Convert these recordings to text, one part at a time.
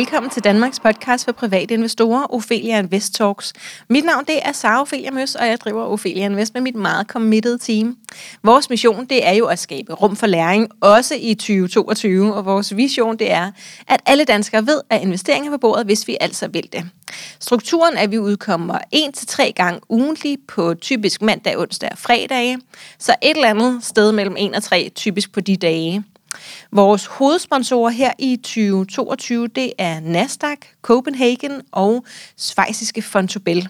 Velkommen til Danmarks podcast for private investorer, Ophelia Invest Talks. Mit navn det er Sara Ophelia Møs, og jeg driver Ophelia Invest med mit meget committed team. Vores mission det er jo at skabe rum for læring, også i 2022, og vores vision det er, at alle danskere ved, at investeringer er på bordet, hvis vi altså vil det. Strukturen er, at vi udkommer en til tre gange ugentlig på typisk mandag, onsdag og fredag, så et eller andet sted mellem 1 og 3 typisk på de dage. Vores hovedsponsorer her i 2022, det er Nasdaq, Copenhagen og svejsiske Fontobel.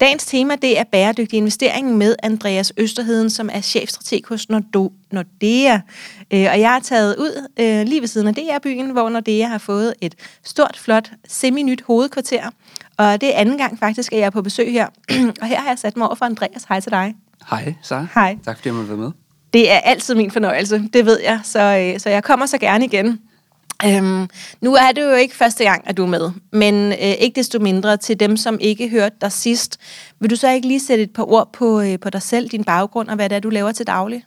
Dagens tema det er bæredygtig investering med Andreas Østerheden, som er chefstrateg hos Nordea. Øh, og jeg er taget ud øh, lige ved siden af DR-byen, hvor Nordea har fået et stort, flot, semi-nyt hovedkvarter. Og det er anden gang faktisk, at jeg er på besøg her. og her har jeg sat mig over for Andreas. Hej til dig. Hej, så. Hej. Tak fordi jeg måtte være med. Det er altid min fornøjelse, det ved jeg, så, øh, så jeg kommer så gerne igen. Øhm, nu er det jo ikke første gang, at du er med, men øh, ikke desto mindre til dem, som ikke hørte dig sidst. Vil du så ikke lige sætte et par ord på, øh, på dig selv, din baggrund og hvad det er, du laver til daglig?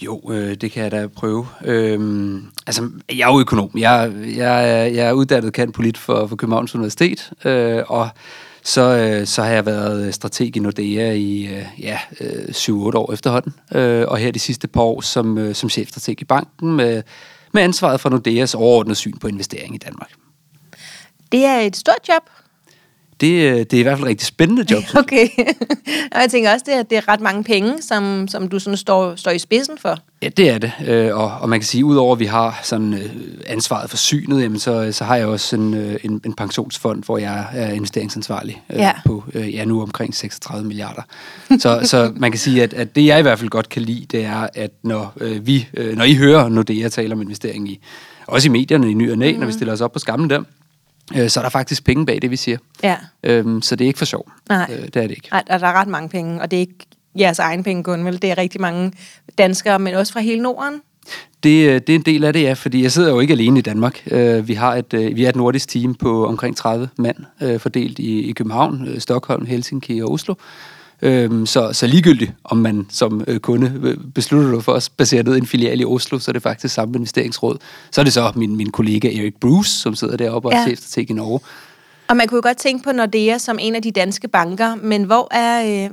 Jo, øh, det kan jeg da prøve. Øhm, altså, jeg er jo økonom. Jeg, jeg, jeg er uddannet kan polit for, for Københavns Universitet, øh, og så, øh, så har jeg været øh, strateg i Nordea i øh, ja, øh, 7-8 år efterhånden, øh, og her de sidste par år som, øh, som chefstrateg i banken med, med ansvaret for Nordeas overordnede syn på investering i Danmark. Det er et stort job, det, øh, det er i hvert fald rigtig spændende job. Okay. og jeg tænker også, det er, det er ret mange penge, som, som du sådan står, står i spidsen for. Ja, det er det. Øh, og, og man kan sige, udover at vi har sådan øh, ansvaret for synet, jamen, så, så har jeg også en, en, en pensionsfond, hvor jeg er investeringsansvarlig ja. på ja, nu omkring 36 milliarder. Så, så man kan sige, at, at det jeg i hvert fald godt kan lide, det er, at når, vi, når I hører Nordea taler om investering i, også i medierne i ny og næ, mm. når vi stiller os op på skammen der, øh, så er der faktisk penge bag det, vi siger. Ja. Øhm, så det er ikke for sjov. Nej. Øh, det er det ikke. Nej, der er ret mange penge, og det er ikke jeres egen penge kun, vel? Det er rigtig mange danskere, men også fra hele Norden. Det, øh, det er en del af det, ja, fordi jeg sidder jo ikke alene i Danmark. Uh, vi, har et, uh, vi er et nordisk team på omkring 30 mand, fordelt i, i København, Stockholm, Helsinki og Oslo. Øhm, så, så ligegyldigt, om man som øh, kunde øh, beslutter dig for at basere ned en filial i Oslo, så er det faktisk samme investeringsråd. Så er det så min, min kollega Erik Bruce, som sidder deroppe og ja. er chefstrateg i Norge. Og man kunne jo godt tænke på Nordea som en af de danske banker, men hvor er, øh,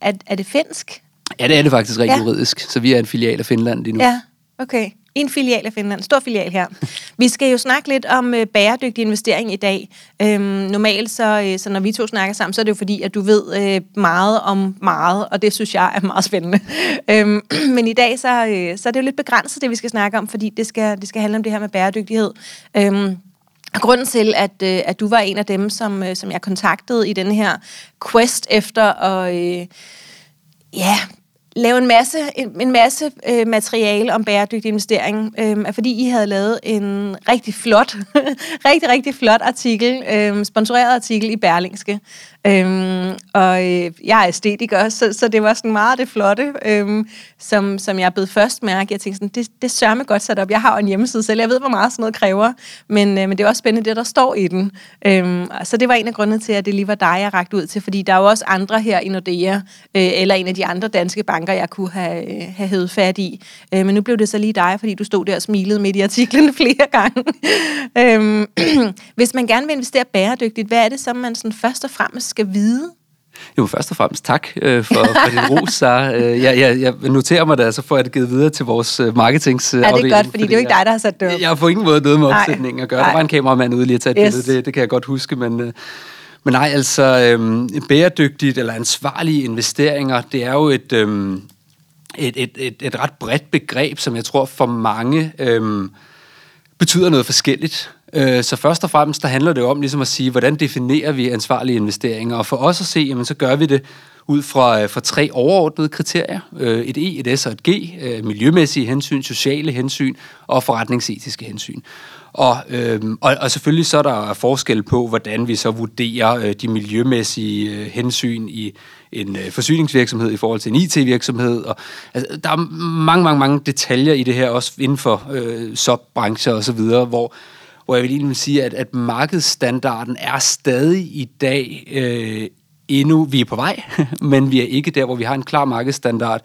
er, er det finsk? Ja, det er det faktisk rent ja. juridisk, så vi er en filial af Finland lige nu. Ja, okay. En filial af Finland. Stor filial her. Vi skal jo snakke lidt om øh, bæredygtig investering i dag. Øhm, normalt, så, øh, så når vi to snakker sammen, så er det jo fordi, at du ved øh, meget om meget, og det synes jeg er meget spændende. Øhm, men i dag, så, øh, så er det jo lidt begrænset, det vi skal snakke om, fordi det skal, det skal handle om det her med bæredygtighed. Øhm, grunden til, at, øh, at du var en af dem, som, øh, som jeg kontaktede i den her quest efter at... Øh, ja, lave en masse, en, en masse øh, materiale om bæredygtig investering, øh, fordi I havde lavet en rigtig flot, rigtig, rigtig flot artikel, øh, sponsoreret artikel i Berlingske, Øhm, og øh, jeg er æstetiker, så, så det var sådan meget det flotte, øhm, som, som jeg blev først mærke. Jeg tænkte sådan, det, det sørger mig godt sat op. Jeg har en hjemmeside selv, jeg ved, hvor meget sådan noget kræver, men, øh, men det er også spændende, det der står i den. Øhm, så det var en af grundene til, at det lige var dig, jeg rakte ud til, fordi der er jo også andre her i Nordea, øh, eller en af de andre danske banker, jeg kunne have, øh, have hævet fat i. Øh, men nu blev det så lige dig, fordi du stod der og smilede midt i artiklen flere gange. øhm, hvis man gerne vil investere bæredygtigt, hvad er det, så, man sådan først og fremmest skal vide? Jo, først og fremmest tak øh, for, for din ros, Sarah. Øh, jeg, jeg, jeg noterer mig det, så får jeg det givet videre til vores øh, marketingsafdeling. Ja, det er godt, fordi, fordi det er jo ikke dig, der har sat det op. Jeg har på ingen måde noget med opsætningen at gøre. Nej. Der var en kameramand ude lige at tage et yes. billede, det, det kan jeg godt huske, men... Øh, men nej, altså øh, bæredygtigt eller ansvarlige investeringer, det er jo et, øh, et, et, et, et ret bredt begreb, som jeg tror for mange øh, betyder noget forskelligt. Øh, så først og fremmest, der handler det om ligesom at sige, hvordan definerer vi ansvarlige investeringer? Og for os at se, jamen, så gør vi det ud fra, øh, fra tre overordnede kriterier. Øh, et E, et S og et G. Øh, miljømæssige hensyn, sociale hensyn og forretningsetiske hensyn. Og, øhm, og, og selvfølgelig så er der forskel på, hvordan vi så vurderer øh, de miljømæssige øh, hensyn i en øh, forsyningsvirksomhed i forhold til en IT-virksomhed. Og, altså, der er mange, mange, mange detaljer i det her, også inden for øh, subbrancher osv., hvor, hvor jeg vil egentlig sige, at, at markedsstandarden er stadig i dag øh, endnu, vi er på vej, men vi er ikke der, hvor vi har en klar markedsstandard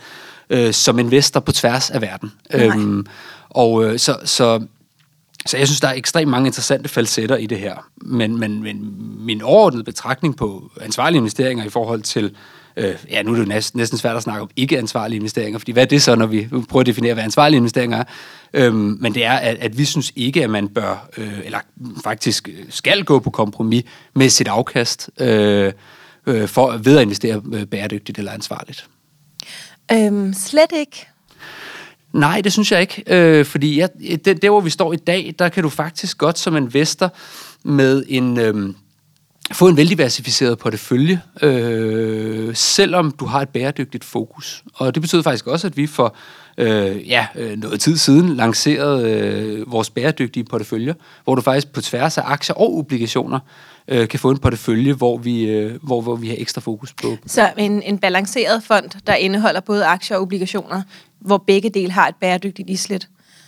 øh, som investor på tværs af verden. Øhm, og øh, så, så Så jeg synes, der er ekstremt mange interessante falsetter i det her. Men, men, men min overordnede betragtning på ansvarlige investeringer i forhold til Øh, ja, nu er det jo næsten, næsten svært at snakke om ikke-ansvarlige investeringer, fordi hvad er det så, når vi prøver at definere, hvad ansvarlige investeringer er? Øhm, men det er, at, at vi synes ikke, at man bør, øh, eller faktisk skal gå på kompromis med sit afkast øh, øh, for ved at investere øh, bæredygtigt eller ansvarligt. Øhm, slet ikke. Nej, det synes jeg ikke. Øh, fordi jeg, det, der, hvor vi står i dag, der kan du faktisk godt som investor med en... Øh, få en veldiversificeret portefølje, øh, selvom du har et bæredygtigt fokus. Og det betyder faktisk også, at vi for øh, ja, øh, noget tid siden lancerede øh, vores bæredygtige portefølje, hvor du faktisk på tværs af aktier og obligationer øh, kan få en portefølje, hvor vi, øh, hvor, hvor vi har ekstra fokus på. Så en, en balanceret fond, der indeholder både aktier og obligationer, hvor begge dele har et bæredygtigt islet?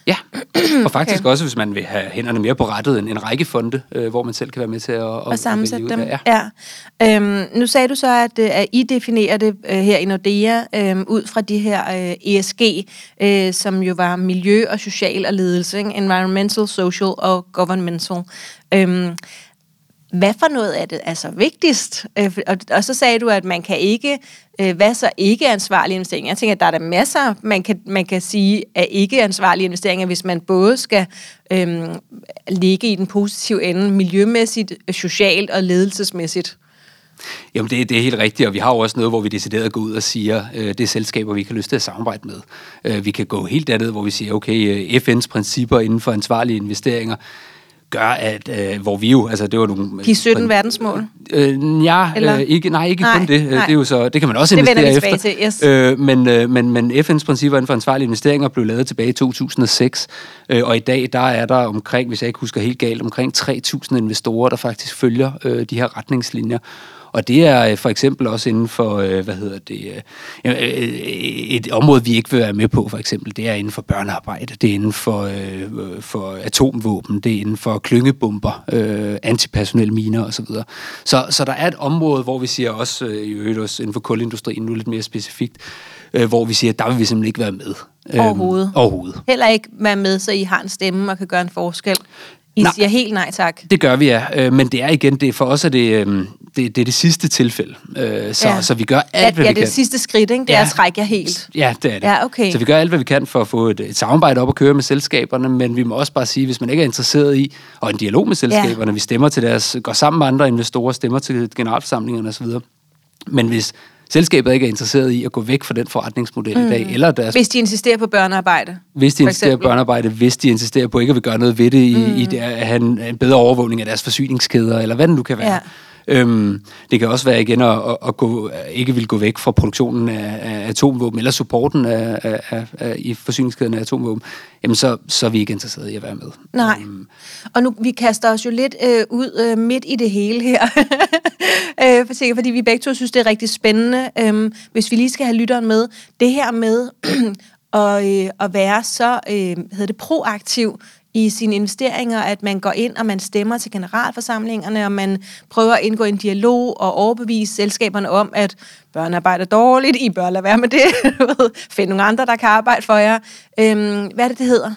Ja, og faktisk okay. også, hvis man vil have hænderne mere på rettet, en, en række fonde, øh, hvor man selv kan være med til at, at, at sammensætte dem. Ja. ja. Øhm, nu sagde du så, at, øh, at I definerer det øh, her i Nordea øh, ud fra de her øh, ESG, øh, som jo var miljø og social og ledelse, ikke? environmental, social og governmental. Øhm, hvad for noget er det altså vigtigst? Øh, og, og så sagde du, at man kan ikke, øh, hvad så ikke ansvarlige investeringer? Jeg tænker, at der er der masser, man kan, man kan sige, af ikke ansvarlige investeringer, hvis man både skal øh, ligge i den positive ende, miljømæssigt, socialt og ledelsesmæssigt. Jamen, det, det er helt rigtigt, og vi har jo også noget, hvor vi decideret går ud og siger, øh, det er selskaber, vi kan lyst til at samarbejde med. Øh, vi kan gå helt andet, hvor vi siger, okay, øh, FN's principper inden for ansvarlige investeringer, gør, at øh, hvor vi jo, altså det var nogle... De 17 øh, verdensmål? Øh, ja, Eller? Øh, ikke, nej, ikke nej, kun det. Nej. Det, er jo så, det kan man også det investere efter. Til, yes. øh, men, øh, men, men FN's principper inden for ansvarlige investeringer blev lavet tilbage i 2006, øh, og i dag der er der omkring, hvis jeg ikke husker helt galt, omkring 3.000 investorer, der faktisk følger øh, de her retningslinjer. Og det er øh, for eksempel også inden for, øh, hvad hedder det, øh, et område, vi ikke vil være med på, for eksempel, det er inden for børnearbejde, det er inden for, for atomvåben, det er inden for klyngebomber, antipersonelle miner osv. Så, så der er et område, hvor vi siger også, i øvrigt også inden for kulindustrien, nu lidt mere specifikt, hvor vi siger, at der vil vi simpelthen ikke være med. Overhovedet. Øhm, overhovedet. Heller ikke være med, så I har en stemme og kan gøre en forskel. I nej, siger helt nej tak. Det gør vi, ja. Men det er igen, det for os er det, øh, det, det, er det sidste tilfælde. Øh, så, ja. så vi gør alt, ja, hvad vi kan. Ja, det er det sidste skridt, ikke? Det ja. er at trække jer helt. Ja, det er det. Ja, okay. Så vi gør alt, hvad vi kan for at få et, et samarbejde op og køre med selskaberne, men vi må også bare sige, hvis man ikke er interesseret i, og en dialog med selskaberne, ja. vi stemmer til deres, går sammen med andre investorer, stemmer til generalforsamlingerne osv., men hvis selskabet ikke er interesseret i at gå væk fra den forretningsmodel mm. i dag. Eller deres, hvis de insisterer på børnearbejde. Hvis de insisterer på børnearbejde, hvis de insisterer på ikke at vil gøre noget ved det, i, mm. i det, at have en, en bedre overvågning af deres forsyningskæder, eller hvad det nu kan være. Ja. Øhm, det kan også være igen at, at, at gå, ikke vil gå væk fra produktionen af, af atomvåben, eller supporten af, af, af, af, i forsyningskæden af atomvåben, jamen så, så er vi ikke interesseret i at være med. Nej, øhm. og nu vi kaster os jo lidt øh, ud øh, midt i det hele her, øh, for sikkert, fordi vi begge to synes, det er rigtig spændende, øh, hvis vi lige skal have lytteren med. Det her med at, øh, at være så øh, hedder det, proaktiv i sine investeringer, at man går ind og man stemmer til generalforsamlingerne, og man prøver at indgå en dialog og overbevise selskaberne om, at børnearbejde er dårligt, I bør lade være med det, find nogle andre, der kan arbejde for jer. Øhm, hvad er det, det hedder?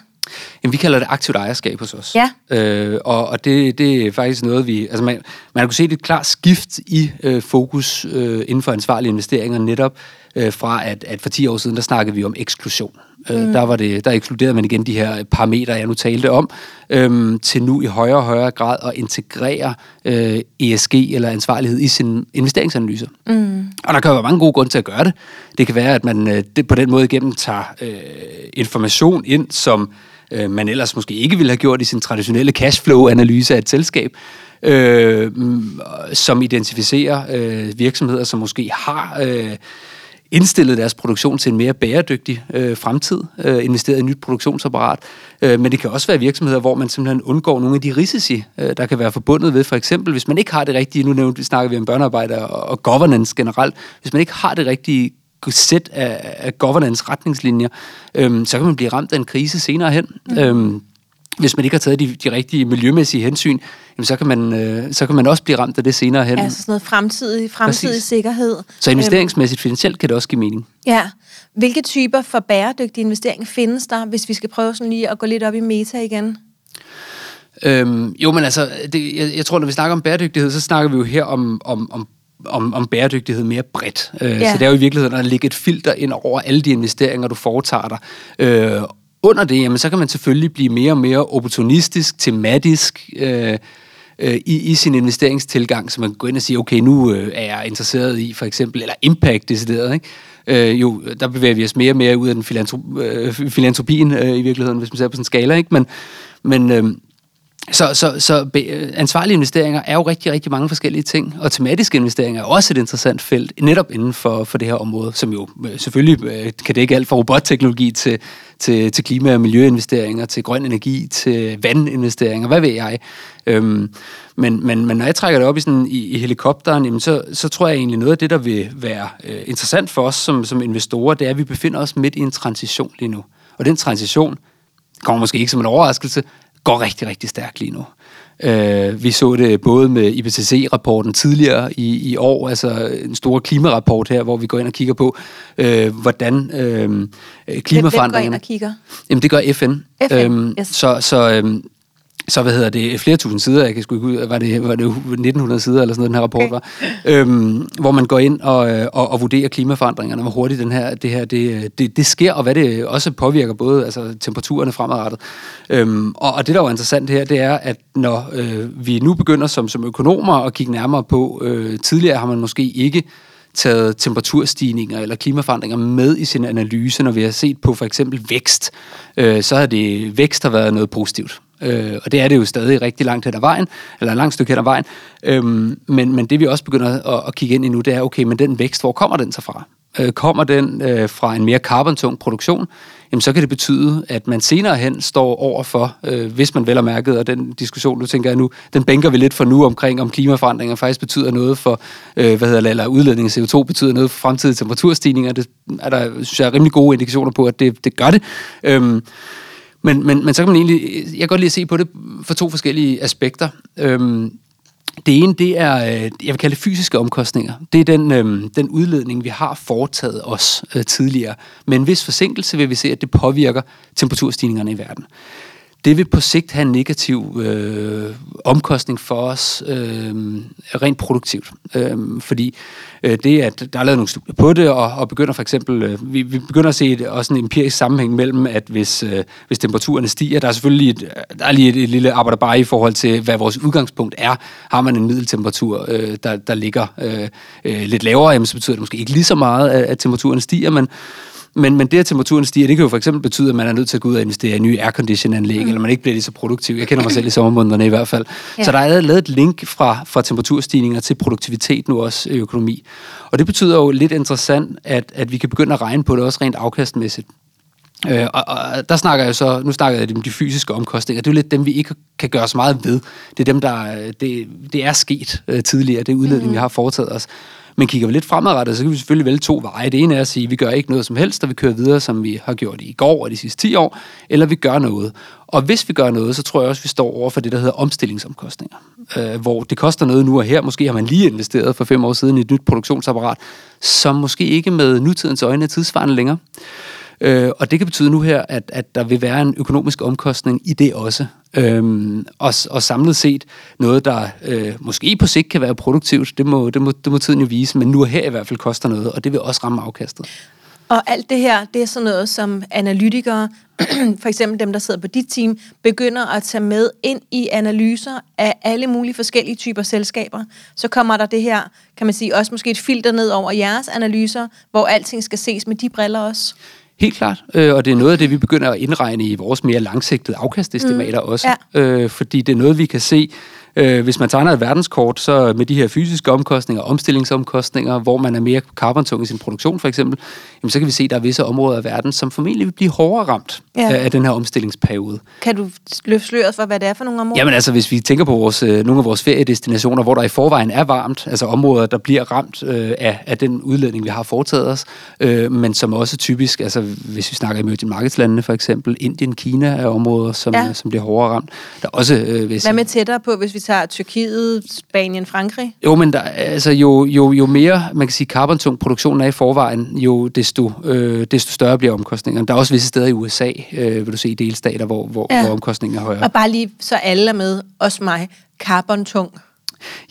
Jamen, vi kalder det aktivt ejerskab hos os. Ja. Øh, og og det, det er faktisk noget, vi... Altså, man, man kan se et klart skift i øh, fokus øh, inden for ansvarlige investeringer, netop øh, fra at, at for 10 år siden, der snakkede vi om eksklusion. Øh, mm. der, var det, der ekskluderede man igen de her parametre, jeg nu talte om, øh, til nu i højere og højere grad at integrere øh, ESG eller ansvarlighed i sine investeringsanalyser. Mm. Og der kan jo være mange gode grunde til at gøre det. Det kan være, at man øh, det på den måde igennem tager øh, information ind, som øh, man ellers måske ikke ville have gjort i sin traditionelle cashflow-analyse af et selskab, øh, som identificerer øh, virksomheder, som måske har... Øh, indstillet deres produktion til en mere bæredygtig øh, fremtid, øh, investeret i et nyt produktionsapparat. Øh, men det kan også være virksomheder, hvor man simpelthen undgår nogle af de risici, øh, der kan være forbundet ved, for eksempel, hvis man ikke har det rigtige, nu nævnte, snakker vi om børnearbejde og, og governance generelt, hvis man ikke har det rigtige sæt af, af governance-retningslinjer, øh, så kan man blive ramt af en krise senere hen. Mm. Øh, hvis man ikke har taget de, de rigtige miljømæssige hensyn, jamen så, kan man, øh, så kan man også blive ramt af det senere hen. Altså sådan noget fremtidig, fremtidig Præcis. sikkerhed. Så investeringsmæssigt finansielt kan det også give mening. Ja. Hvilke typer for bæredygtig investering findes der, hvis vi skal prøve sådan lige at gå lidt op i meta igen? Øhm, jo, men altså, det, jeg, jeg tror, når vi snakker om bæredygtighed, så snakker vi jo her om, om, om om, om bæredygtighed mere bredt. Øh, ja. Så det er jo i virkeligheden at lægge et filter ind over alle de investeringer, du foretager dig. Øh, under det, jamen, så kan man selvfølgelig blive mere og mere opportunistisk, tematisk, øh, øh, i, i sin investeringstilgang, så man kan gå ind og sige, okay, nu øh, er jeg interesseret i for eksempel, eller impact decideret, ikke? Øh, jo, der bevæger vi os mere og mere ud af den filantrop, øh, filantropien øh, i virkeligheden, hvis man ser på sådan en skala, ikke? Men, men øh, så, så, så øh, ansvarlige investeringer er jo rigtig, rigtig mange forskellige ting, og tematiske investeringer er også et interessant felt, netop inden for, for det her område, som jo øh, selvfølgelig kan kan dække alt fra robotteknologi til, til, til klima- og miljøinvesteringer, til grøn energi, til vandinvesteringer, hvad ved jeg. Øhm, men, men, men når jeg trækker det op i, sådan, i, i helikopteren, jamen så, så tror jeg egentlig noget af det, der vil være øh, interessant for os som, som investorer, det er, at vi befinder os midt i en transition lige nu. Og den transition kommer måske ikke som en overraskelse, går rigtig, rigtig stærkt lige nu. Øh, vi så det både med IPCC-rapporten tidligere i, i år, altså en stor klimarapport her, hvor vi går ind og kigger på, øh, hvordan øh, klimaforandringerne... Hvem går ind og kigger? Jamen, det gør FN. FN, øhm, yes. Så, så øhm, så hvad hedder det, flere tusind sider, jeg kan sgu ikke ud, var det, var det 1900 sider eller sådan noget, den her rapport var, øhm, hvor man går ind og, øh, og, og vurderer klimaforandringerne, hvor hurtigt den her, det her det, det, det sker, og hvad det også påvirker både altså, temperaturerne fremadrettet. Øhm, og, og det, der er interessant her, det er, at når øh, vi nu begynder som, som økonomer at kigge nærmere på, øh, tidligere har man måske ikke taget temperaturstigninger eller klimaforandringer med i sin analyse, når vi har set på for eksempel vækst, øh, så har det vækst har været noget positivt. Øh, og det er det jo stadig rigtig langt hen ad vejen, eller langt stykke hen ad vejen. Øhm, men, men det vi også begynder at, at kigge ind i nu, det er, okay, men den vækst, hvor kommer den så fra? Øh, kommer den øh, fra en mere karbontung produktion, jamen så kan det betyde, at man senere hen står over for, øh, hvis man vel har mærket, og den diskussion, du tænker jeg nu, den bænker vi lidt for nu omkring, om klimaforandringer faktisk betyder noget for, øh, hvad hedder det, eller udledning af CO2 betyder noget for fremtidige temperaturstigninger. Det er der, synes jeg, rimelig gode indikationer på, at det, det gør det. Øhm, men, men, men så kan man egentlig, jeg kan godt lide at se på det fra to forskellige aspekter. Øhm, det ene, det er, øh, jeg vil kalde det fysiske omkostninger. Det er den, øhm, den udledning, vi har foretaget os øh, tidligere. Men en vis forsinkelse vil vi se, at det påvirker temperaturstigningerne i verden det vil på sigt have en negativ øh, omkostning for os øh, rent produktivt. Øh, fordi øh, det, at der er lavet nogle studier på det, og, og begynder for eksempel, øh, vi, vi begynder at se et, også en empirisk sammenhæng mellem, at hvis, øh, hvis temperaturen stiger, der er selvfølgelig et, der er lige et, et lille arbejde bare i forhold til, hvad vores udgangspunkt er. Har man en middeltemperatur, øh, der, der ligger øh, øh, lidt lavere, jamen, så betyder det måske ikke lige så meget, at, at temperaturen stiger, men men, men det, at temperaturen stiger, det kan jo for eksempel betyde, at man er nødt til at gå ud og investere i nye aircondition-anlæg, mm. eller man ikke bliver lige så produktiv. Jeg kender mig selv i sommermånederne i hvert fald. Ja. Så der er lavet et link fra, fra temperaturstigninger til produktivitet nu også i økonomi. Og det betyder jo lidt interessant, at, at vi kan begynde at regne på det også rent afkastmæssigt. Øh, og, og der snakker jeg så, nu snakker jeg om de fysiske omkostninger, det er jo lidt dem, vi ikke kan gøre så meget ved. Det er dem, der, det, det er sket øh, tidligere, det er udledning, mm. vi har foretaget os. Men kigger vi lidt fremadrettet, så kan vi selvfølgelig vælge to veje. Det ene er at sige, at vi gør ikke noget som helst, og vi kører videre, som vi har gjort i går og de sidste 10 år, eller vi gør noget. Og hvis vi gør noget, så tror jeg også, at vi står over for det, der hedder omstillingsomkostninger. Øh, hvor det koster noget nu og her. Måske har man lige investeret for fem år siden i et nyt produktionsapparat, som måske ikke med nutidens øjne er tidsvarende længere. Øh, og det kan betyde nu her, at, at der vil være en økonomisk omkostning i det også. Øhm, og, og samlet set noget, der øh, måske på sigt kan være produktivt, det må, det, må, det må tiden jo vise, men nu og her i hvert fald koster noget, og det vil også ramme afkastet. Og alt det her, det er sådan noget, som analytikere, for eksempel dem, der sidder på dit team, begynder at tage med ind i analyser af alle mulige forskellige typer selskaber. Så kommer der det her, kan man sige, også måske et filter ned over jeres analyser, hvor alting skal ses med de briller også. Helt klart, øh, og det er noget af det, vi begynder at indregne i vores mere langsigtede afkastestimater mm. også, ja. øh, fordi det er noget, vi kan se Øh, hvis man tegner et verdenskort, så med de her fysiske omkostninger, omstillingsomkostninger, hvor man er mere carbontung i sin produktion for eksempel, jamen, så kan vi se, at der er visse områder af verden, som formentlig vil blive hårdere ramt ja. af, den her omstillingsperiode. Kan du løfte sløret for, hvad det er for nogle områder? Jamen altså, hvis vi tænker på vores, øh, nogle af vores feriedestinationer, hvor der i forvejen er varmt, altså områder, der bliver ramt øh, af, af den udledning, vi har foretaget os, øh, men som også typisk, altså hvis vi snakker emerging marketslandene for eksempel, Indien, Kina er områder, som, ja. som bliver hårdere ramt. Der er også, øh, hvis, hvad med tættere på, hvis vi tager Tyrkiet, Spanien, Frankrig? Jo, men der, altså, jo, jo, jo mere, man kan sige, carbontung produktionen er i forvejen, jo desto, øh, desto større bliver omkostningerne. Der er også visse steder i USA, øh, vil du se, i delstater, hvor, hvor, ja. hvor omkostningen er højere. Og bare lige, så alle er med, også mig, carbontung.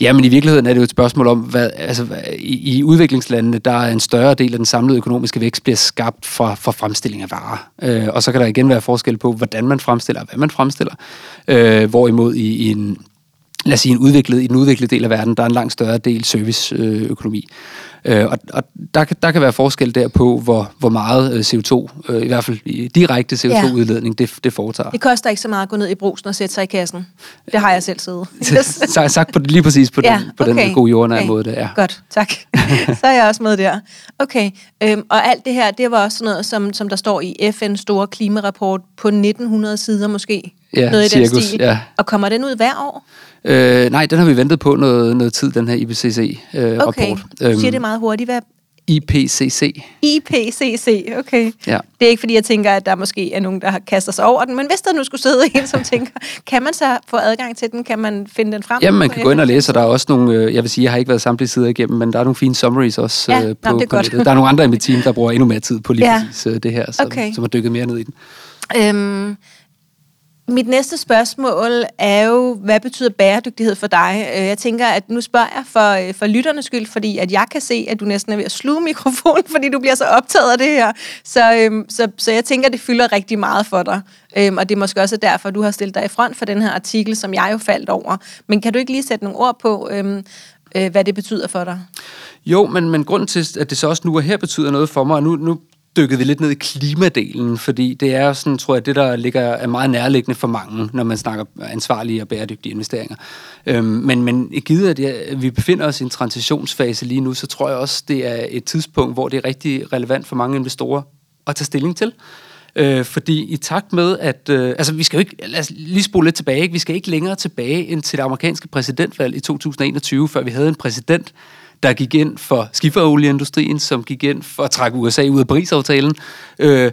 Ja, men i virkeligheden er det jo et spørgsmål om, hvad, altså, i, i udviklingslandene, der er en større del af den samlede økonomiske vækst bliver skabt fra, fra fremstilling af varer. Øh, og så kan der igen være forskel på, hvordan man fremstiller og hvad man fremstiller. Øh, hvorimod i, i en lad os sige, en udviklet, i den udviklede del af verden, der er en langt større del serviceøkonomi. Øh, og og der, der kan være forskel der på, hvor, hvor meget øh, CO2, øh, i hvert fald direkte CO2-udledning, ja. det, det foretager. Det koster ikke så meget at gå ned i brusen og sætte sig i kassen. Det har jeg selv siddet. så, sagt på, lige præcis på, ja, den, på okay. den gode jordnære okay. måde. Det, ja. Godt, tak. så er jeg også med der. Okay, øhm, og alt det her, det var også noget, som, som der står i FN's store klimarapport på 1900 sider måske. Ja, noget i cirkus, den stil. Ja. Og kommer den ud hver år? Øh, nej, den har vi ventet på noget, noget tid, den her IPCC-rapport. Øh, okay, du siger det meget hurtigt. Hvad? IPCC. IPCC, okay. Ja. Det er ikke, fordi jeg tænker, at der måske er nogen, der har kastet sig over den, men hvis der nu skulle sidde en, som tænker, kan man så få adgang til den? Kan man finde den frem? Jamen, man kan gå ind og læse, og der er også nogle, øh, jeg vil sige, jeg har ikke været samtlige sider igennem, men der er nogle fine summaries også ja, øh, på, det på nettet. Der er nogle andre i mit team, der bruger endnu mere tid på lige ja. præcis øh, det her, som, okay. som har dykket mere ned i den. Øhm, mit næste spørgsmål er jo, hvad betyder bæredygtighed for dig? Øh, jeg tænker, at nu spørger jeg for, øh, for lytternes skyld, fordi at jeg kan se, at du næsten er ved at sluge mikrofonen, fordi du bliver så optaget af det her. Så, øhm, så, så jeg tænker, at det fylder rigtig meget for dig. Øhm, og det er måske også derfor, at du har stillet dig i front for den her artikel, som jeg jo faldt over. Men kan du ikke lige sætte nogle ord på, øhm, øh, hvad det betyder for dig? Jo, men, men grunden til, at det så også nu og her betyder noget for mig, og nu, nu dykkede vi lidt ned i klimadelen, fordi det er sådan, tror jeg, det der ligger er meget nærliggende for mange, når man snakker ansvarlige og bæredygtige investeringer. Øhm, men, men givet at vi befinder os i en transitionsfase lige nu, så tror jeg også, det er et tidspunkt, hvor det er rigtig relevant for mange investorer at tage stilling til. Øh, fordi i takt med, at... Øh, altså, vi skal jo ikke... Lad os lige spole lidt tilbage. Ikke? Vi skal ikke længere tilbage end til det amerikanske præsidentvalg i 2021, før vi havde en præsident, der gik ind for skiferolieindustrien, som gik ind for at trække USA ud af Paris-aftalen, øh,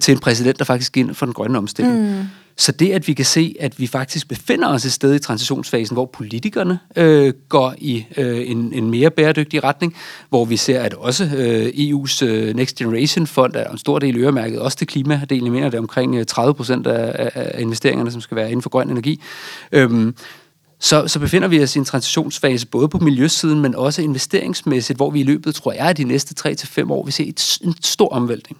til en præsident, der faktisk gik ind for den grønne omstilling. Mm. Så det, at vi kan se, at vi faktisk befinder os et sted i transitionsfasen, hvor politikerne øh, går i øh, en, en mere bæredygtig retning, hvor vi ser, at også øh, EU's øh, Next Generation Fond er en stor del øremærket, også til klimadelen. Jeg mener, det er omkring 30 øh, procent af, af investeringerne, som skal være inden for grøn energi. Øhm, så, så befinder vi os i en transitionsfase, både på miljøsiden, men også investeringsmæssigt, hvor vi i løbet, tror jeg, de næste 3-5 år vil se et, en stor omvæltning.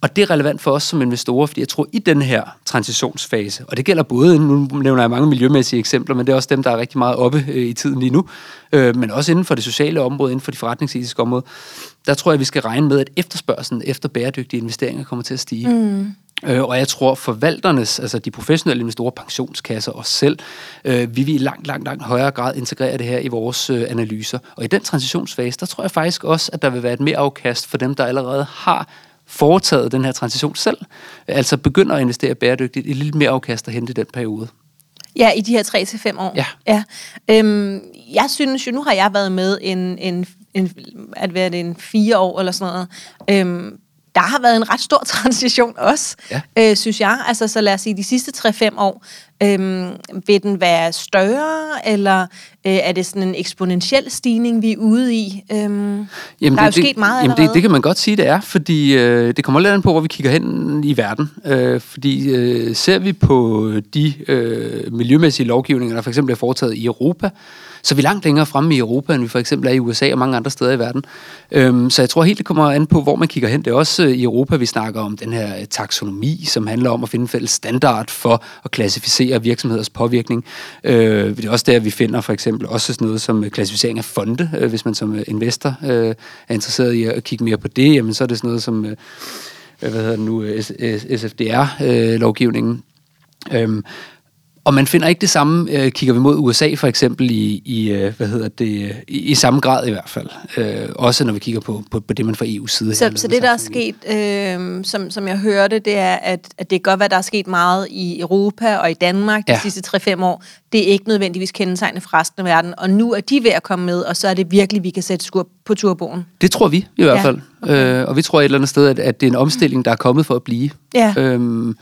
Og det er relevant for os som investorer, fordi jeg tror, i den her transitionsfase, og det gælder både, nu nævner jeg mange miljømæssige eksempler, men det er også dem, der er rigtig meget oppe øh, i tiden lige nu, øh, men også inden for det sociale område, inden for de forretningsetiske område, der tror jeg, vi skal regne med, at efterspørgselen efter bæredygtige investeringer kommer til at stige. Mm. Øh, og jeg tror, forvalternes, altså de professionelle investorer, pensionskasser og selv, øh, vi vil i langt, langt, langt højere grad integrere det her i vores øh, analyser. Og i den transitionsfase, der tror jeg faktisk også, at der vil være et mere afkast for dem, der allerede har foretaget den her transition selv, altså begynder at investere bæredygtigt, et lidt mere afkast at hente i den periode. Ja, i de her 3 til fem år. Ja. ja. Øhm, jeg synes jo, nu har jeg været med en, en, en at være det en fire år eller sådan noget. Øhm, der har været en ret stor transition også, ja. øh, synes jeg. Altså, så lad os sige, de sidste 3-5 år, øh, vil den være større, eller øh, er det sådan en eksponentiel stigning, vi er ude i? Øh, jamen, der det, er jo sket det, meget jamen det, det kan man godt sige, det er, fordi øh, det kommer lidt an på, hvor vi kigger hen i verden. Øh, fordi øh, ser vi på de øh, miljømæssige lovgivninger, der for eksempel er foretaget i Europa, så vi er langt længere fremme i Europa, end vi for eksempel er i USA og mange andre steder i verden. Øhm, så jeg tror helt, det kommer an på, hvor man kigger hen. Det er også øh, i Europa, vi snakker om den her øh, taksonomi, som handler om at finde en fælles standard for at klassificere virksomheders påvirkning. Øh, det er også der, vi finder for eksempel også sådan noget som øh, klassificering af fonde. Øh, hvis man som øh, investor øh, er interesseret i at kigge mere på det, jamen så er det sådan noget som... Øh, øh hvad hedder det nu, SFDR-lovgivningen. Øh, øhm, og man finder ikke det samme, øh, kigger vi mod USA for eksempel, i, i øh, hvad hedder det, i, i samme grad i hvert fald. Øh, også når vi kigger på, på, på det, man fra EU's side. Så, så det, der er sket, øh, som, som jeg hørte, det er, at, at det kan godt være, der er sket meget i Europa og i Danmark de ja. sidste 3-5 år. Det er ikke nødvendigvis kendetegnende for resten af verden, og nu er de ved at komme med, og så er det virkelig, vi kan sætte skur på turboen. Det tror vi i hvert fald. Okay. Øh, og vi tror et eller andet sted, at, at det er en omstilling, der er kommet for at blive. Ja. Øhm,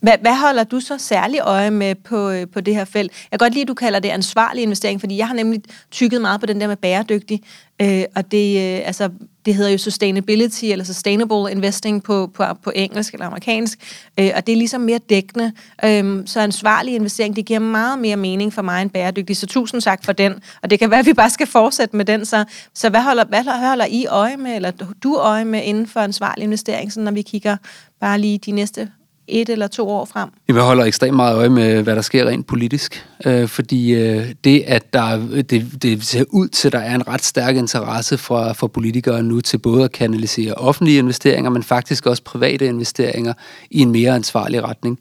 hvad, hvad holder du så særlig øje med på, øh, på det her felt? Jeg kan godt lide, at du kalder det ansvarlig investering, fordi jeg har nemlig tykket meget på den der med bæredygtig, øh, og det, øh, altså, det hedder jo sustainability, eller sustainable investing på, på, på engelsk eller amerikansk, øh, og det er ligesom mere dækkende. Øh, så ansvarlig investering, det giver meget mere mening for mig end bæredygtig, så tusind tak for den, og det kan være, at vi bare skal fortsætte med den. Så, så hvad, holder, hvad holder I øje med, eller du øje med inden for ansvarlig investering, sådan, når vi kigger bare lige de næste et eller to år frem? Vi holder ekstremt meget øje med, hvad der sker rent politisk, øh, fordi øh, det, at der, det, det ser ud til, at der er en ret stærk interesse fra, for politikere nu til både at kanalisere offentlige investeringer, men faktisk også private investeringer i en mere ansvarlig retning.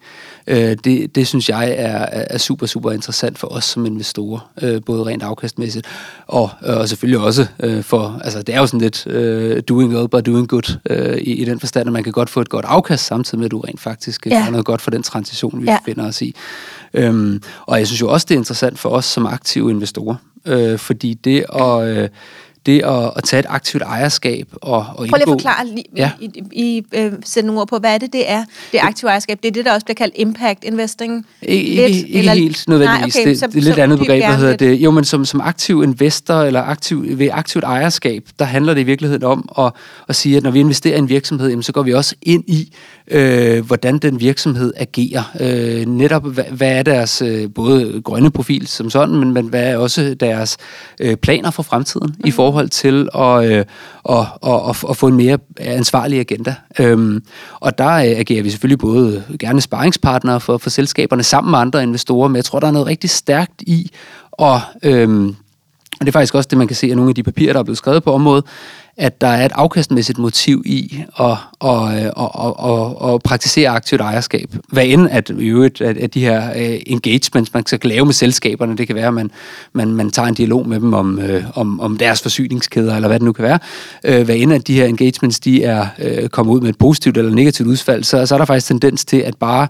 Øh, det, det synes jeg er, er super, super interessant for os som investorer, øh, både rent afkastmæssigt, og, øh, og selvfølgelig også øh, for, altså det er jo sådan lidt øh, doing well by doing good, øh, i, i den forstand, at man kan godt få et godt afkast, samtidig med, at du rent faktisk ja. gør noget godt for den transition, vi ja. befinder os i. Øhm, og jeg synes jo også, det er interessant for os som aktive investorer, øh, fordi det at... Øh, det at, at tage et aktivt ejerskab og, og indgå... Prøv lige at forklare, lige, ja. I, I, I øh, sætte nogle ord på, hvad er det, det er, det aktive ejerskab? Det er det, der også bliver kaldt impact investing? Ikke, lidt, ikke eller, helt nødvendigvis. Nej, okay, det, så, det er lidt så, andet begreb, hvad hedder det. Jo, men som, som aktiv investor eller aktiv, ved aktivt ejerskab, der handler det i virkeligheden om at, at sige, at når vi investerer i en virksomhed, jamen, så går vi også ind i, øh, hvordan den virksomhed agerer. Øh, netop, hvad, hvad er deres øh, både grønne profil som sådan, men, men hvad er også deres øh, planer for fremtiden mm. i forhold til at, øh, at, at, at, at få en mere ansvarlig agenda. Øhm, og der øh, agerer vi selvfølgelig både gerne sparringspartnere for, for selskaberne sammen med andre investorer, men jeg tror, der er noget rigtig stærkt i at... Øh, og det er faktisk også det, man kan se af nogle af de papirer, der er blevet skrevet på området, at der er et afkastmæssigt motiv i at, at, at, at, at, at praktisere aktivt ejerskab. Hvad end at, at, at de her uh, engagements, man skal lave med selskaberne, det kan være, at man, man, man tager en dialog med dem om, øh, om, om deres forsyningskæder, eller hvad det nu kan være. Uh, hvad end at de her engagements, de er kommet ud med et positivt eller negativt udfald, så, så er der faktisk tendens til, at bare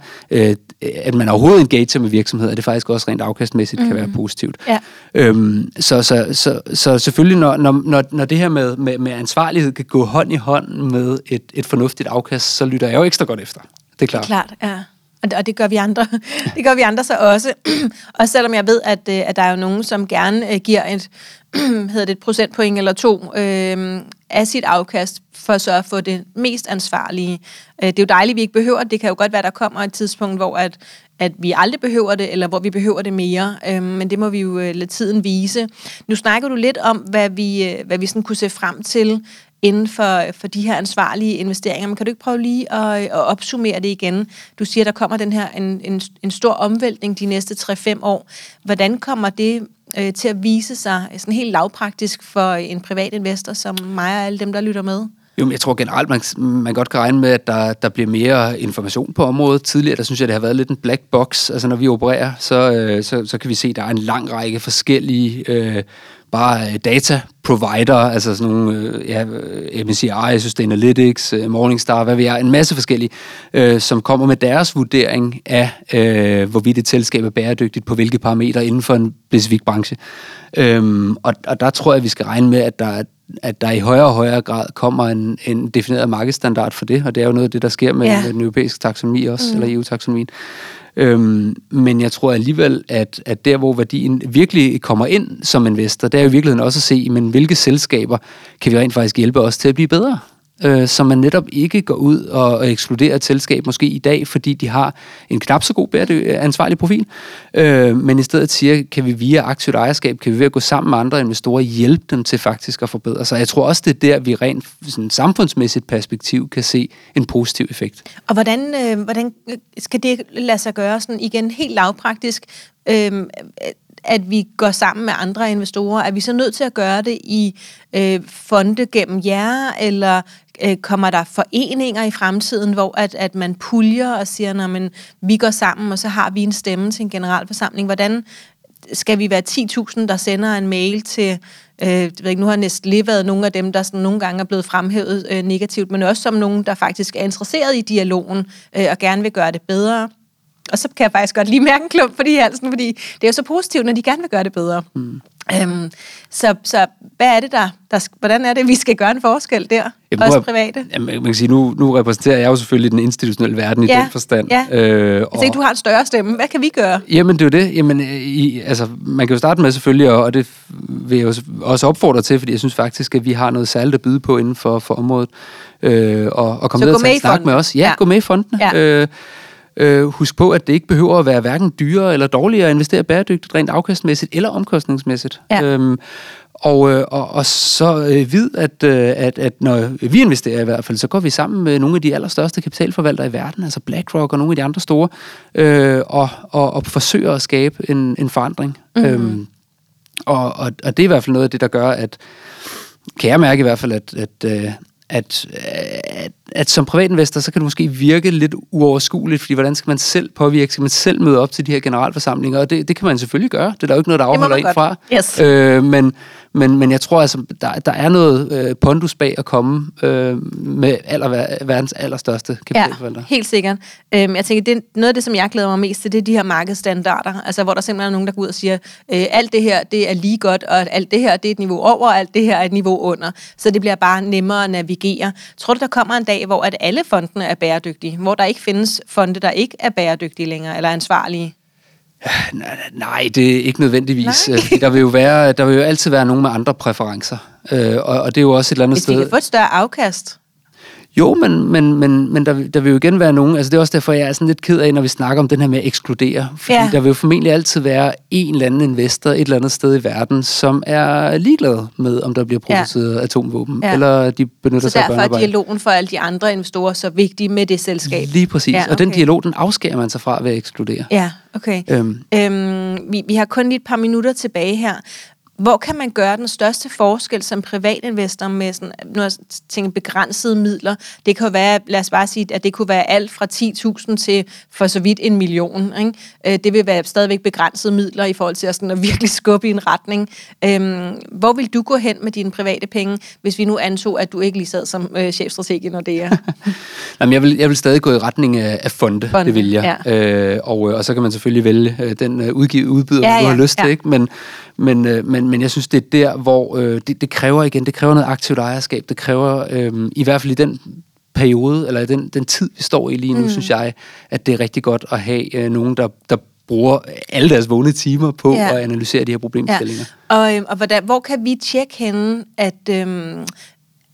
at man overhovedet engager med virksomheder, det faktisk også rent afkastmæssigt mm. kan være positivt. Ja. Øhm, så, så, så, så selvfølgelig, når, når, når det her med, med, med ansvarlighed kan gå hånd i hånd med et, et fornuftigt afkast, så lytter jeg jo ekstra godt efter. Det er klart. Det er klart, ja. Og det, og det gør vi andre. det gør vi andre så også. og selvom jeg ved, at, øh, at der er jo nogen, som gerne øh, giver et, hedder det et procentpoint eller to øh, af sit afkast, for at sørge for det mest ansvarlige. Øh, det er jo dejligt, at vi ikke behøver det. Det kan jo godt være, at der kommer et tidspunkt, hvor at, at vi aldrig behøver det, eller hvor vi behøver det mere. Øh, men det må vi jo lade tiden vise. Nu snakker du lidt om, hvad vi, hvad vi sådan kunne se frem til inden for, for de her ansvarlige investeringer. Men kan du ikke prøve lige at, at opsummere det igen? Du siger, der kommer den her en, en, en stor omvæltning de næste 3-5 år. Hvordan kommer det øh, til at vise sig sådan helt lavpraktisk for en privat investor som mig og alle dem, der lytter med? Jo, men jeg tror generelt, man, man godt kan regne med, at der, der bliver mere information på området. Tidligere, der synes jeg, det har været lidt en black box. Altså, når vi opererer, så, øh, så, så kan vi se, at der er en lang række forskellige øh, bare øh, data provider, altså sådan nogle, øh, ja, øh, MSCI, Sustainalytics, Morningstar, hvad vi er, en masse forskellige, øh, som kommer med deres vurdering af, øh, hvorvidt et selskab er bæredygtigt på hvilke parametre inden for en specifik branche. Øhm, og, og der tror jeg, at vi skal regne med, at der, at der i højere og højere grad kommer en, en defineret markedsstandard for det, og det er jo noget af det, der sker med, ja. med den europæiske taksonomi også, mm. eller EU-taksonomien. Øhm, men jeg tror alligevel, at, at der, hvor værdien virkelig kommer ind som investor, det er jo i virkeligheden også at se, men hvilke selskaber kan vi rent faktisk hjælpe os til at blive bedre? Øh, så man netop ikke går ud og, og ekskluderer et selskab måske i dag, fordi de har en knap så god bæredygtig, øh, ansvarlig profil, øh, men i stedet siger, kan vi via aktivt ejerskab, kan vi ved at gå sammen med andre investorer hjælpe dem til faktisk at forbedre sig. Jeg tror også, det er der, vi rent sådan samfundsmæssigt perspektiv kan se en positiv effekt. Og hvordan, øh, hvordan skal det lade sig gøre sådan igen helt lavpraktisk? Øh, at vi går sammen med andre investorer? Er vi så nødt til at gøre det i øh, fonde gennem jer, eller øh, kommer der foreninger i fremtiden, hvor at, at man puljer og siger, at vi går sammen, og så har vi en stemme til en generalforsamling? Hvordan skal vi være 10.000, der sender en mail til Øh, jeg ved ikke, nu har næsten været nogle af dem, der sådan nogle gange er blevet fremhævet øh, negativt, men også som nogen, der faktisk er interesseret i dialogen øh, og gerne vil gøre det bedre. Og så kan jeg faktisk godt lige mærke en klump for de halsen, fordi det er jo så positivt, når de gerne vil gøre det bedre. Mm. Øhm, så, så hvad er det der, der, hvordan er det, vi skal gøre en forskel der, jamen, også private? Jamen, man kan sige, nu, nu repræsenterer jeg jo selvfølgelig den institutionelle verden i ja, den forstand. Ja. Øh, og, jeg du har en større stemme. Hvad kan vi gøre? Jamen, det er jo det. Jamen, i, altså, man kan jo starte med selvfølgelig, og, det vil jeg også opfordre til, fordi jeg synes faktisk, at vi har noget særligt at byde på inden for, for området. Øh, og, og komme ned og tage snak med os. Ja, ja, gå med i fonden. Ja. Øh, Øh, husk på, at det ikke behøver at være hverken dyrere eller dårligere at investere bæredygtigt, rent afkastmæssigt eller omkostningsmæssigt. Ja. Øhm, og, øh, og, og så øh, vid, at, øh, at, at når vi investerer i hvert fald, så går vi sammen med nogle af de allerstørste kapitalforvaltere i verden, altså BlackRock og nogle af de andre store, øh, og, og, og forsøger at skabe en, en forandring. Mm-hmm. Øhm, og, og, og det er i hvert fald noget af det, der gør, at kan jeg mærke i hvert fald, at, at, øh, at, at, at som privatinvestor, så kan det måske virke lidt uoverskueligt, fordi hvordan skal man selv påvirke, skal man selv møde op til de her generalforsamlinger, og det, det kan man selvfølgelig gøre, det er der jo ikke noget, der afholder en fra. Yes. Øh, men, men, men jeg tror altså, der, der er noget øh, pondus bag at komme øh, med aller, verdens allerstørste kapitalforvalter. Ja, helt sikkert. Øhm, jeg tænker, det noget af det, som jeg glæder mig mest til, det er de her markedsstandarder, altså hvor der simpelthen er nogen, der går ud og siger, øh, alt det her, det er lige godt, og alt det her, det er et niveau over, og alt det her er et niveau under. Så det bliver bare nemmere at navigere. Tror du, der kommer en dag, hvor at alle fondene er bæredygtige, hvor der ikke findes fonde, der ikke er bæredygtige længere, eller ansvarlige? Nej, det er ikke nødvendigvis. Nej. Øh, der vil jo være, der vil jo altid være nogen med andre præferencer. Øh, og, og det er jo også et eller andet Hvis sted... Hvis de kan få et større afkast. Jo, men, men, men, men der, der vil jo igen være nogen, altså det er også derfor, jeg er sådan lidt ked af, når vi snakker om den her med at ekskludere. Fordi ja. der vil jo formentlig altid være en eller anden investor et eller andet sted i verden, som er ligeglad med, om der bliver produceret ja. atomvåben, ja. eller de benytter så sig af Så derfor er dialogen for alle de andre investorer så vigtig med det selskab. Lige præcis, ja, okay. og den dialog, den afskærer man sig fra ved at ekskludere. Ja, okay. Øhm. Øhm, vi, vi har kun lige et par minutter tilbage her. Hvor kan man gøre den største forskel som privatinvestor med sådan, nu jeg tænker, begrænsede midler? Det kan være, lad os bare sige, at det kunne være alt fra 10.000 til for så vidt en million. Ikke? Øh, det vil være stadigvæk begrænsede midler i forhold til at, sådan, at virkelig skubbe i en retning. Øhm, hvor vil du gå hen med dine private penge, hvis vi nu antog, at du ikke lige sad som øh, chefstrateg i Nordea? Jamen, jeg, vil, jeg vil stadig gå i retning af, af fonde, fonde, det vil jeg. Ja. Øh, og, og så kan man selvfølgelig vælge øh, den øh, udgivet udbyder, ja, ja, du har lyst ja. til. Ikke? Men, men, øh, men, men jeg synes, det er der, hvor øh, det, det kræver igen, det kræver noget aktivt ejerskab. Det kræver, øh, i hvert fald i den periode, eller i den, den tid, vi står i lige nu, mm. synes jeg, at det er rigtig godt at have øh, nogen, der, der bruger alle deres vågne timer på ja. at analysere de her problemstillinger. Ja. Og, øh, og hvordan, hvor kan vi tjekke henne, at, øh,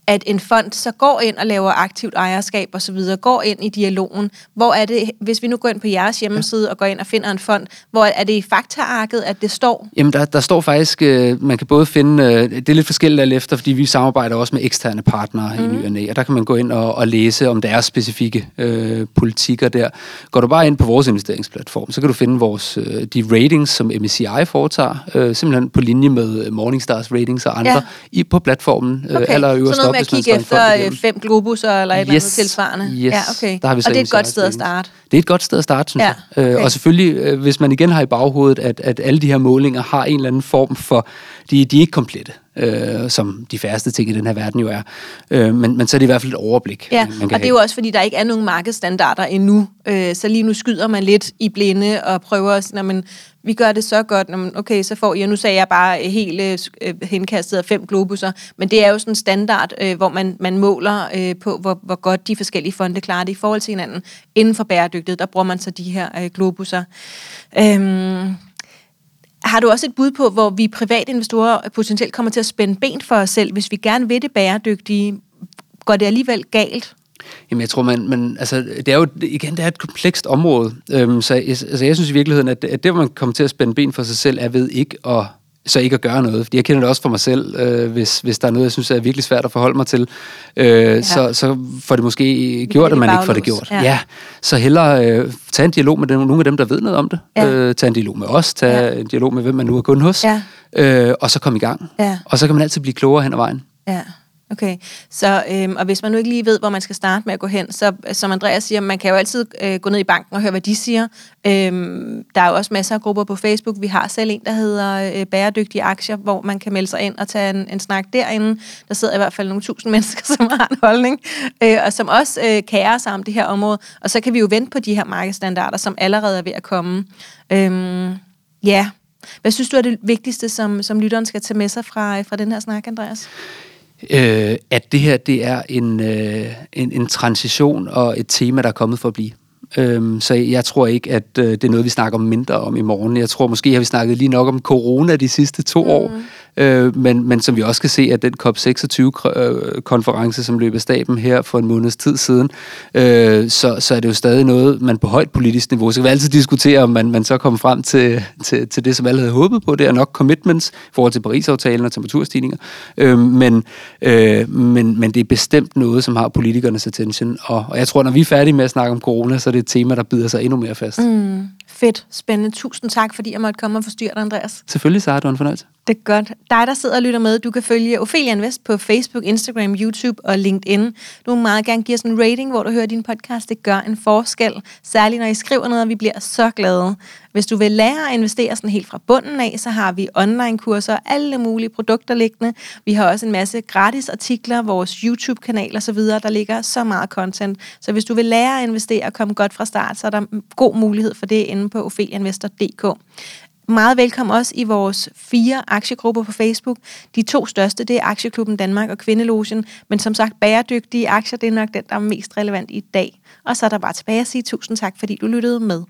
at en fond så går ind og laver aktivt ejerskab og så videre, går ind i dialogen. Hvor er det, hvis vi nu går ind på jeres hjemmeside ja. og går ind og finder en fond, hvor er det i faktaarket, at det står? Jamen, der, der står faktisk, øh, man kan både finde, øh, det er lidt forskelligt alt efter, fordi vi samarbejder også med eksterne partnere mm. i ny og, og der kan man gå ind og, og læse om deres specifikke øh, politikker der. Går du bare ind på vores investeringsplatform, så kan du finde vores, øh, de ratings, som MSCI foretager, øh, simpelthen på linje med Morningstars ratings og andre, ja. i, på platformen, øh, okay. allerøverst med at kigge efter øh, fem globusser eller et yes, eller andet tilsvarende? Yes, ja, okay. der har vi og det er et godt sted at starte? Det er et godt sted at starte, synes ja, jeg. Øh. Og selvfølgelig, øh, hvis man igen har i baghovedet, at, at alle de her målinger har en eller anden form for, de, de er ikke komplette øh, som de færreste ting i den her verden jo er. Øh, men, men så er det i hvert fald et overblik. Ja, man kan og det er jo også, fordi der ikke er nogen markedsstandarder endnu. Øh, så lige nu skyder man lidt i blinde og prøver at sige, men vi gør det så godt, når okay, så får jeg, nu sagde jeg bare helt øh, henkastet af fem globusser, men det er jo sådan en standard, øh, hvor man, man måler øh, på, hvor, hvor godt de forskellige fonde klarer det i forhold til hinanden. Inden for bæredygtighed, der bruger man så de her øh, globusser. Øh, har du også et bud på, hvor vi private investorer potentielt kommer til at spænde ben for os selv, hvis vi gerne vil det bæredygtige? Går det alligevel galt? Jamen, jeg tror, man, man, altså, det er jo, igen, det er et komplekst område. Øhm, så altså, jeg synes i virkeligheden, at, at det, hvor man kommer til at spænde ben for sig selv, er ved ikke at så ikke at gøre noget. Fordi jeg kender det også for mig selv, øh, hvis, hvis der er noget, jeg synes er virkelig svært at forholde mig til, øh, ja. så, så får det måske gjort, at man ikke får det gjort. Ja. ja. Så hellere øh, tage en dialog med dem, nogle af dem, der ved noget om det. Ja. Øh, tage en dialog med os, tage ja. en dialog med, hvem man nu er kunde hos, ja. øh, og så komme i gang. Ja. Og så kan man altid blive klogere hen ad vejen. Ja. Okay, så øhm, og hvis man nu ikke lige ved, hvor man skal starte med at gå hen, så som Andreas siger, man kan jo altid øh, gå ned i banken og høre, hvad de siger. Øhm, der er jo også masser af grupper på Facebook. Vi har selv en, der hedder øh, Bæredygtige Aktier, hvor man kan melde sig ind og tage en, en snak derinde. Der sidder i hvert fald nogle tusind mennesker, som har en holdning, øh, og som også øh, kærer sig om det her område. Og så kan vi jo vente på de her markedsstandarder, som allerede er ved at komme. Øhm, ja, Hvad synes du er det vigtigste, som, som lytteren skal tage med sig fra, øh, fra den her snak, Andreas? Øh, at det her det er en, øh, en, en transition og et tema, der er kommet for at blive. Øhm, så jeg tror ikke, at øh, det er noget, vi snakker mindre om i morgen. Jeg tror måske, har vi snakket lige nok om corona de sidste to mm. år, øh, men, men som vi også kan se, at den COP26-konference, øh, som løb af staben her for en måneds tid siden, øh, så, så er det jo stadig noget, man på højt politisk niveau, så kan vi altid diskutere, om man, man så kommer frem til, til, til det, som alle havde håbet på. Det er nok commitments i forhold til Paris-aftalen og temperaturstigninger, øh, men, øh, men, men det er bestemt noget, som har politikernes attention, og, og jeg tror, når vi er færdige med at snakke om corona, så er det et tema, der bider sig endnu mere fast. Mm. Fedt, spændende. Tusind tak, fordi jeg måtte komme og forstyrre dig, Andreas. Selvfølgelig, Sara. Du en fornøjelse. Det er godt. Dig, der sidder og lytter med, du kan følge Ophelia Invest på Facebook, Instagram, YouTube og LinkedIn. Du må meget gerne give os en rating, hvor du hører din podcast. Det gør en forskel, særligt når I skriver noget, og vi bliver så glade. Hvis du vil lære at investere sådan helt fra bunden af, så har vi online-kurser, alle mulige produkter liggende. Vi har også en masse gratis artikler, vores YouTube-kanal osv., der ligger så meget content. Så hvis du vil lære at investere og komme godt fra start, så er der god mulighed for det inde på opheliainvestor.dk meget velkommen også i vores fire aktiegrupper på Facebook. De to største, det er Aktieklubben Danmark og Kvindelogen, men som sagt, bæredygtige aktier, det er nok den, der er mest relevant i dag. Og så er der bare tilbage at sige tusind tak, fordi du lyttede med.